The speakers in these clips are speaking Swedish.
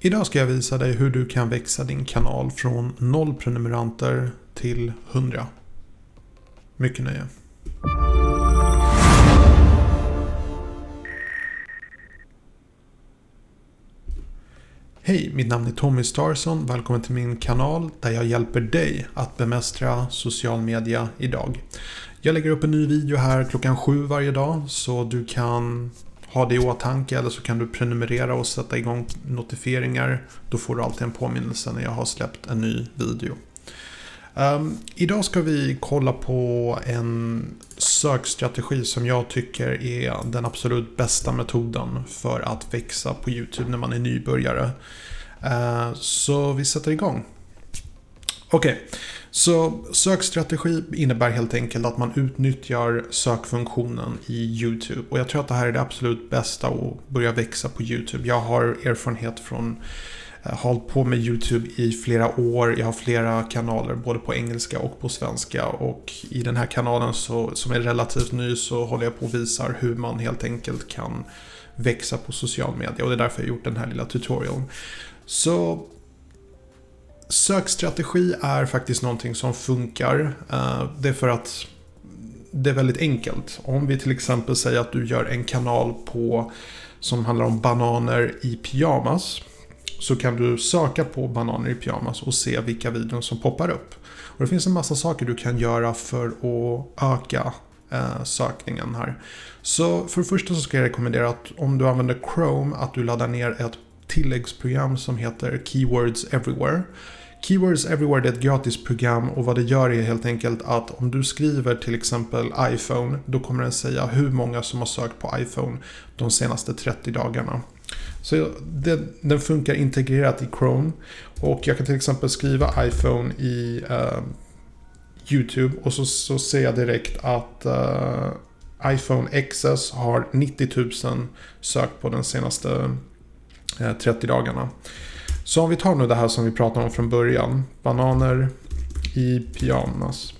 Idag ska jag visa dig hur du kan växa din kanal från 0 prenumeranter till 100. Mycket nöje. Hej, mitt namn är Tommy Starson. Välkommen till min kanal där jag hjälper dig att bemästra social media idag. Jag lägger upp en ny video här klockan sju varje dag så du kan ha det i åtanke eller så kan du prenumerera och sätta igång notifieringar. Då får du alltid en påminnelse när jag har släppt en ny video. Um, idag ska vi kolla på en sökstrategi som jag tycker är den absolut bästa metoden för att växa på YouTube när man är nybörjare. Uh, så vi sätter igång. Okej, okay så sökstrategi innebär helt enkelt att man utnyttjar sökfunktionen i YouTube. Och jag tror att det här är det absolut bästa att börja växa på YouTube. Jag har erfarenhet från eh, hållit på med YouTube i flera år. Jag har flera kanaler både på engelska och på svenska. Och i den här kanalen så, som är relativt ny så håller jag på och visar hur man helt enkelt kan växa på social media. Och det är därför jag har gjort den här lilla tutorialen. Så sökstrategi är faktiskt någonting som funkar. Eh, det är för att det är väldigt enkelt. Om vi till exempel säger att du gör en kanal på som handlar om bananer i pyjamas. Så kan du söka på bananer i pyjamas och se vilka videon som poppar upp. Och det finns en massa saker du kan göra för att öka eh, sökningen här. Så för det första så ska jag rekommendera att om du använder Chrome att du laddar ner ett tilläggsprogram som heter Keywords Everywhere. Keywords Everywhere är ett gratis program och vad det gör är helt enkelt att om du skriver till exempel iPhone då kommer den säga hur många som har sökt på iPhone de senaste 30 dagarna. Så det, den funkar integrerat i Chrome och jag kan till exempel skriva iPhone i eh, YouTube och så, så ser jag direkt att eh, iPhone XS har 90 000 sökt på den senaste Eh, 30 dagarna. Så om vi tar nu det här som vi pratade om från början. Bananer i pyjamas.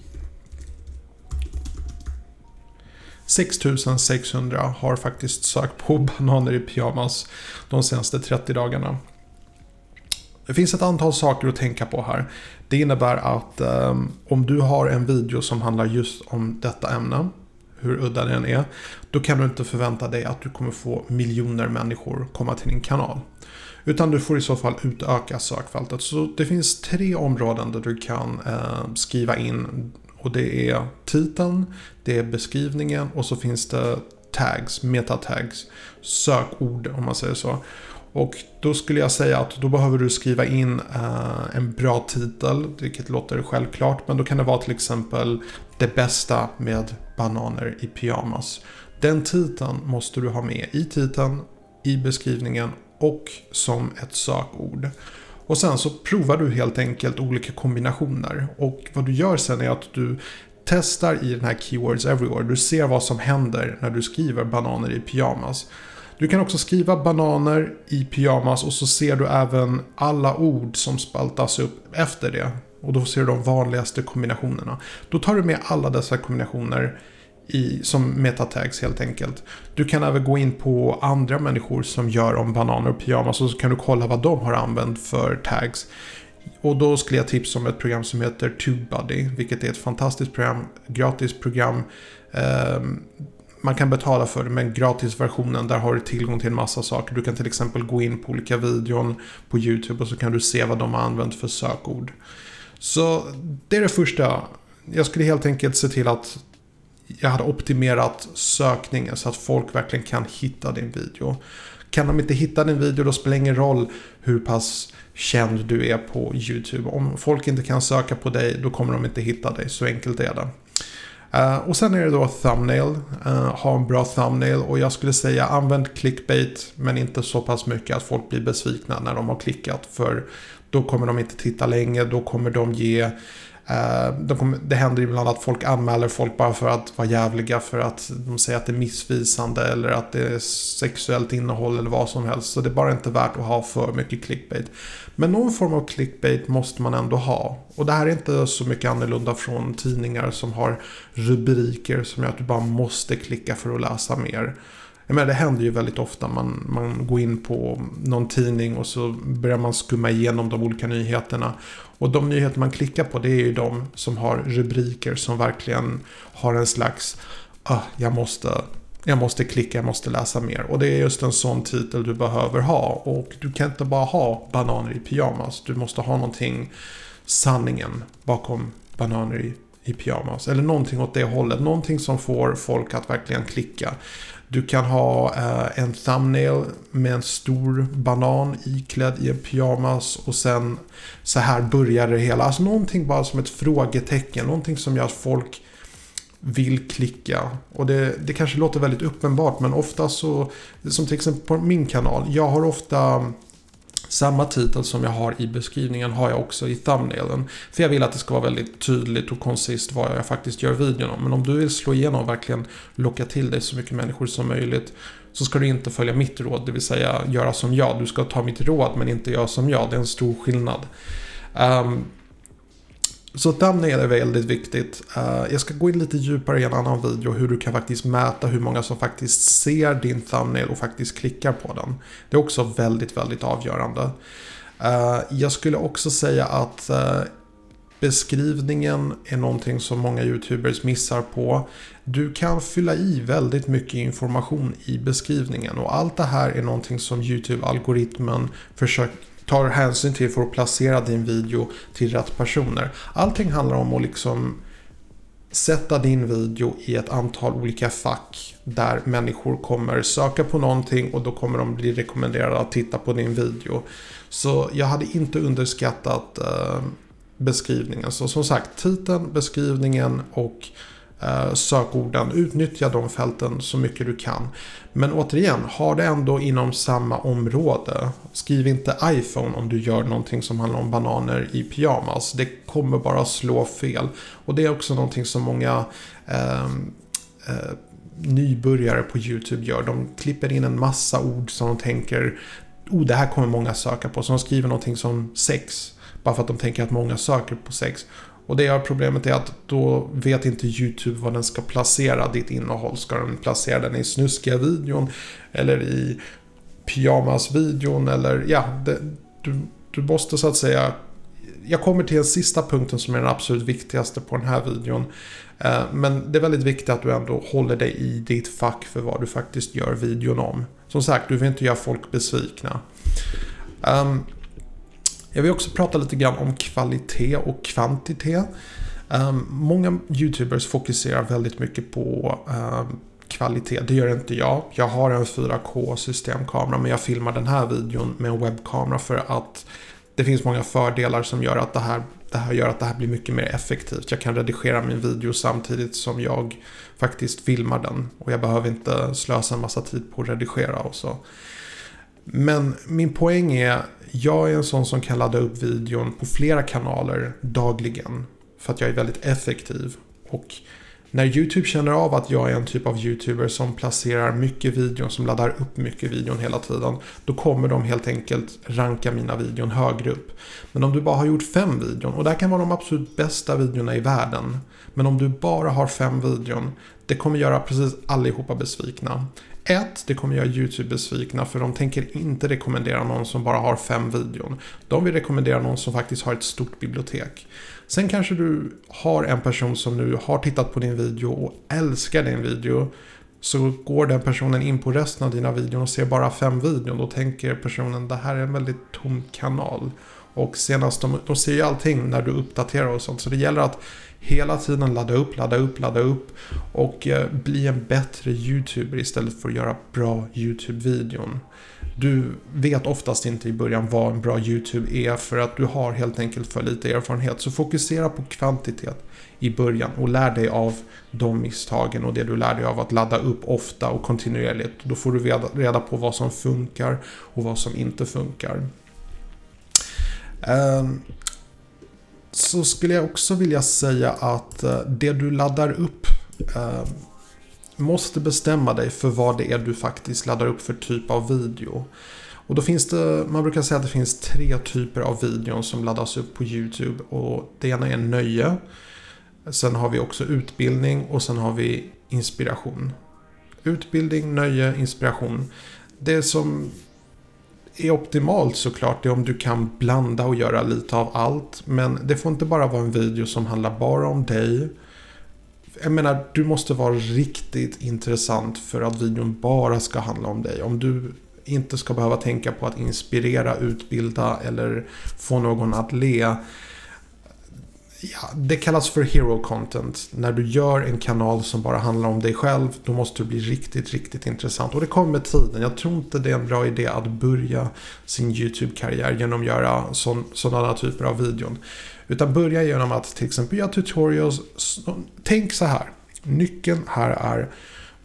6600 har faktiskt sökt på bananer i pyjamas de senaste 30 dagarna. Det finns ett antal saker att tänka på här. Det innebär att um, om du har en video som handlar just om detta ämne, hur udda den är, då kan du inte förvänta dig att du kommer få miljoner människor komma till din kanal. Utan du får i så fall utöka sökfältet. Så det finns tre områden där du kan eh, skriva in. Och det är titeln, det är beskrivningen och så finns det tags, metatags, sökord om man säger så. Och då skulle jag säga att då behöver du skriva in eh, en bra titel, vilket låter självklart. Men då kan det vara till exempel det bästa med bananer i pyjamas. Den titeln måste du ha med i titeln, i beskrivningen och som ett sökord. Och sen så provar du helt enkelt olika kombinationer. Och vad du gör sen är att du testar i den här Keywords Everywhere. Du ser vad som händer när du skriver bananer i pyjamas. Du kan också skriva bananer i pyjamas och så ser du även alla ord som spaltas upp efter det. Och då ser du de vanligaste kombinationerna. Då tar du med alla dessa kombinationer i, som metatags helt enkelt. Du kan även gå in på andra människor som gör om bananer och pyjamas och så kan du kolla vad de har använt för tags. Och då skulle jag tipsa om ett program som heter TubeBuddy, vilket är ett fantastiskt program, gratis program. Eh, man kan betala för det, men gratisversionen där har du tillgång till en massa saker. Du kan till exempel gå in på olika videon på YouTube och så kan du se vad de har använt för sökord. Så det är det första. Jag skulle helt enkelt se till att jag hade optimerat sökningen så att folk verkligen kan hitta din video. Kan de inte hitta din video då spelar det ingen roll hur pass känd du är på YouTube. Om folk inte kan söka på dig då kommer de inte hitta dig. Så enkelt är det. Uh, och sen är det då thumbnail. Uh, ha en bra thumbnail och jag skulle säga använd clickbait men inte så pass mycket att folk blir besvikna när de har klickat. För då kommer de inte titta länge, då kommer de ge Eh, de kommer, det händer ibland att folk anmäler folk bara för att vara jävliga. För att de säger att det är missvisande eller att det är sexuellt innehåll eller vad som helst. Så det är bara inte värt att ha för mycket clickbait. Men någon form av clickbait måste man ändå ha. Och det här är inte så mycket annorlunda från tidningar som har rubriker som gör att du bara måste klicka för att läsa mer. Jag menar, det händer ju väldigt ofta. Man, man går in på någon tidning och så börjar man skumma igenom de olika nyheterna. Och de nyheter man klickar på det är ju de som har rubriker som verkligen har en slags ah, jag måste jag måste klicka, jag måste läsa mer. Och det är just en sån titel du behöver ha. Och du kan inte bara ha bananer i pyjamas. Du måste ha någonting, sanningen bakom bananer i, i pyjamas. Eller någonting åt det hållet. Någonting som får folk att verkligen klicka. Du kan ha eh, en thumbnail med en stor banan iklädd i en pyjamas och sen så här börjar det hela. Alltså någonting bara som ett frågetecken. Någonting som gör att folk vill klicka. Och det, det kanske låter väldigt uppenbart men ofta så, som till exempel på min kanal, jag har ofta samma titel som jag har i beskrivningen har jag också i thumbnailen. För jag vill att det ska vara väldigt tydligt och konsist vad jag faktiskt gör videon om. Men om du vill slå igenom och verkligen locka till dig så mycket människor som möjligt så ska du inte följa mitt råd, det vill säga göra som jag. Du ska ta mitt råd men inte göra som jag. Det är en stor skillnad. Um, så den är väldigt viktigt. Eh, jag ska gå in lite djupare i en annan video hur du kan faktiskt mäta hur många som faktiskt ser din thumbnail och faktiskt klickar på den. Det är också väldigt, väldigt avgörande. Eh, jag skulle också säga att eh, beskrivningen är någonting som många YouTubers missar på. Du kan fylla i väldigt mycket information i beskrivningen och allt det här är någonting som YouTube-algoritmen försöker tar hänsyn till för att placera din video till rätt personer. Allting handlar om att liksom sätta din video i ett antal olika fack där människor kommer söka på någonting och då kommer de bli rekommenderade att titta på din video. Så jag hade inte underskattat eh, beskrivningen. Så som sagt, titeln, beskrivningen och Eh, sökorden. Utnyttja de fälten så mycket du kan. Men återigen, ha det ändå inom samma område. Skriv inte iPhone om du gör någonting som handlar om bananer i pyjamas. Det kommer bara slå fel. Och det är också någonting som många eh, eh, nybörjare på YouTube gör. De klipper in en massa ord som de tänker oh, det här kommer många söka på. Så de skriver någonting som sex. Bara för att de tänker att många söker på sex. Och det är problemet är att då vet inte YouTube var den ska placera ditt innehåll. Ska den placera den i snuskiga videon eller i pyjamasvideon eller ja, det, du, du måste så att säga jag kommer till den sista punkten som är den absolut viktigaste på den här videon. Eh, men det är väldigt viktigt att du ändå håller dig i ditt fack för vad du faktiskt gör videon om. Som sagt, du vill inte göra folk besvikna. Um, jag vill också prata lite grann om kvalitet och kvantitet. Um, många YouTubers fokuserar väldigt mycket på um, kvalitet. Det gör inte jag. Jag har en 4K systemkamera men jag filmar den här videon med en webbkamera för att det finns många fördelar som gör att det här, det här gör att det här blir mycket mer effektivt. Jag kan redigera min video samtidigt som jag faktiskt filmar den. Och jag behöver inte slösa en massa tid på att redigera och så. Men min poäng är, jag är en sån som kan ladda upp videon på flera kanaler dagligen. För att jag är väldigt effektiv. Och när YouTube känner av att jag är en typ av YouTuber som placerar mycket videon, som laddar upp mycket videon hela tiden. Då kommer de helt enkelt ranka mina videon högre upp. Men om du bara har gjort fem videon, och det här kan vara de absolut bästa videorna i världen. Men om du bara har fem videon, det kommer göra precis allihopa besvikna. Ett, det kommer göra YouTube besvikna för de tänker inte rekommendera någon som bara har fem videon. De vill rekommendera någon som faktiskt har ett stort bibliotek. Sen kanske du har en person som nu har tittat på din video och älskar din video. Så går den personen in på resten av dina videon och ser bara fem videon. Då tänker personen det här är en väldigt tom kanal. Och senast, de, de ser ju allting när du uppdaterar och sånt. Så det gäller att hela tiden ladda upp, ladda upp, ladda upp. Och eh, bli en bättre YouTuber istället för att göra bra YouTube-videon. Du vet oftast inte i början vad en bra YouTube är för att du har helt enkelt för lite erfarenhet. Så fokusera på kvantitet i början och lär dig av de misstagen och det du lär dig av att ladda upp ofta och kontinuerligt. Då får du reda på vad som funkar och vad som inte funkar. Ehm, så skulle jag också vilja säga att eh, det du laddar upp ehm, måste bestämma dig för vad det är du faktiskt laddar upp för typ av video. Och då finns det, man brukar säga att det finns tre typer av videon som laddas upp på YouTube. Och det ena är nöje. Sen har vi också utbildning och sen har vi inspiration. Utbildning, nöje, inspiration. Det som är optimalt såklart är om du kan blanda och göra lite av allt. Men det får inte bara vara en video som handlar bara om dig. Jag menar, du måste vara riktigt intressant för att videon bara ska handla om dig. Om du inte ska behöva tänka på att inspirera, utbilda eller få någon att le ja, det kallas för hero content. När du gör en kanal som bara handlar om dig själv, då måste du bli riktigt, riktigt intressant. Och det kommer med tiden. Jag tror inte det är en bra idé att börja sin YouTube-karriär genom att göra sådana typer av videon. Utan börja genom att till exempel göra tutorials. Tänk så här. Nyckeln här är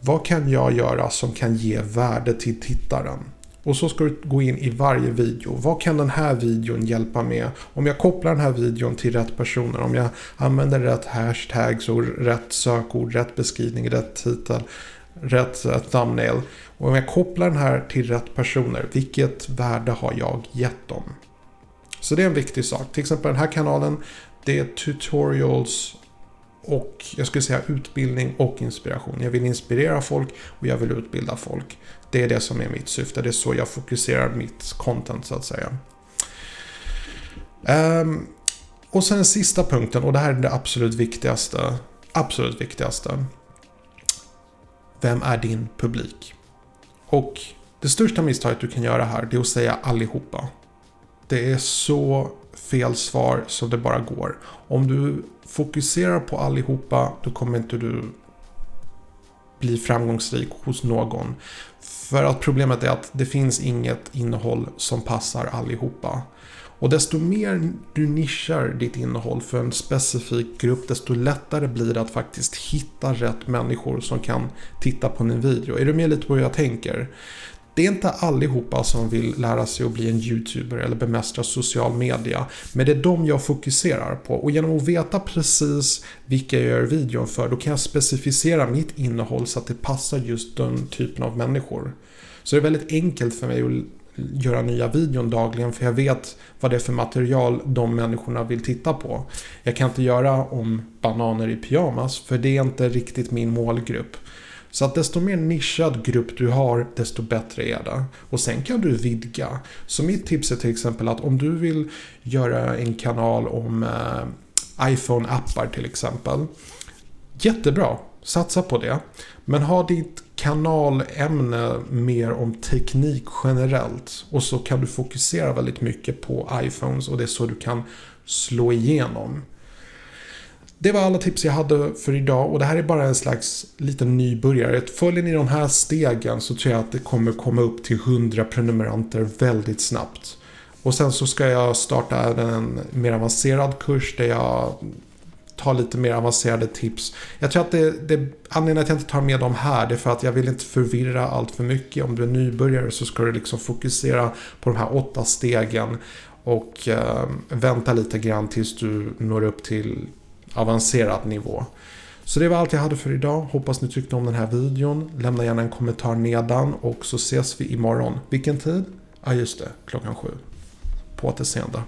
vad kan jag göra som kan ge värde till tittaren? Och så ska du gå in i varje video. Vad kan den här videon hjälpa med? Om jag kopplar den här videon till rätt personer. Om jag använder rätt hashtags och rätt sökord, rätt beskrivning, rätt titel, rätt eh, thumbnail. Och om jag kopplar den här till rätt personer. Vilket värde har jag gett dem? Så det är en viktig sak. Till exempel den här kanalen. Det är tutorials och jag skulle säga utbildning och inspiration. Jag vill inspirera folk och jag vill utbilda folk. Det är det som är mitt syfte. Det är så jag fokuserar mitt content så att säga. Um, och sen den sista punkten och det här är det absolut viktigaste. Absolut viktigaste. Vem är din publik? Och det största misstaget du kan göra här det är att säga allihopa. Det är så fel svar som det bara går. Om du fokuserar på allihopa då kommer inte du bli framgångsrik hos någon. För att problemet är att det finns inget innehåll som passar allihopa. Och desto mer du nischar ditt innehåll för en specifik grupp desto lättare blir det att faktiskt hitta rätt människor som kan titta på din video. Är du med lite på hur jag tänker? Det är inte allihopa som vill lära sig att bli en YouTuber eller bemästra social media. Men det är de jag fokuserar på. Och genom att veta precis vilka jag gör videon för, då kan jag specificera mitt innehåll så att det passar just den typen av människor. Så det är väldigt enkelt för mig att göra nya videon dagligen för jag vet vad det är för material de människorna vill titta på. Jag kan inte göra om bananer i pyjamas för det är inte riktigt min målgrupp. Så att desto mer nischad grupp du har, desto bättre är det. Och sen kan du vidga. Så mitt tips är till exempel att om du vill göra en kanal om eh, iPhone-appar till exempel. Jättebra, satsa på det. Men ha ditt kanalämne mer om teknik generellt. Och så kan du fokusera väldigt mycket på iPhones och det är så du kan slå igenom. Det var alla tips jag hade för idag och det här är bara en slags liten nybörjare. Följer ni de här stegen så tror jag att det kommer komma upp till 100 prenumeranter väldigt snabbt. Och sen så ska jag starta en mer avancerad kurs där jag tar lite mer avancerade tips. Jag tror att det, det anledningen att jag inte tar med dem här det är för att jag vill inte förvirra allt för mycket. Om du är nybörjare så ska du liksom fokusera på de här åtta stegen och eh, vänta lite grann tills du når upp till avancerad nivå. Så det var allt jag hade för idag. Hoppas ni tyckte om den här videon. Lämna gärna en kommentar nedan och så ses vi imorgon. Vilken tid? Ja, just det. Klockan sju. På återseende.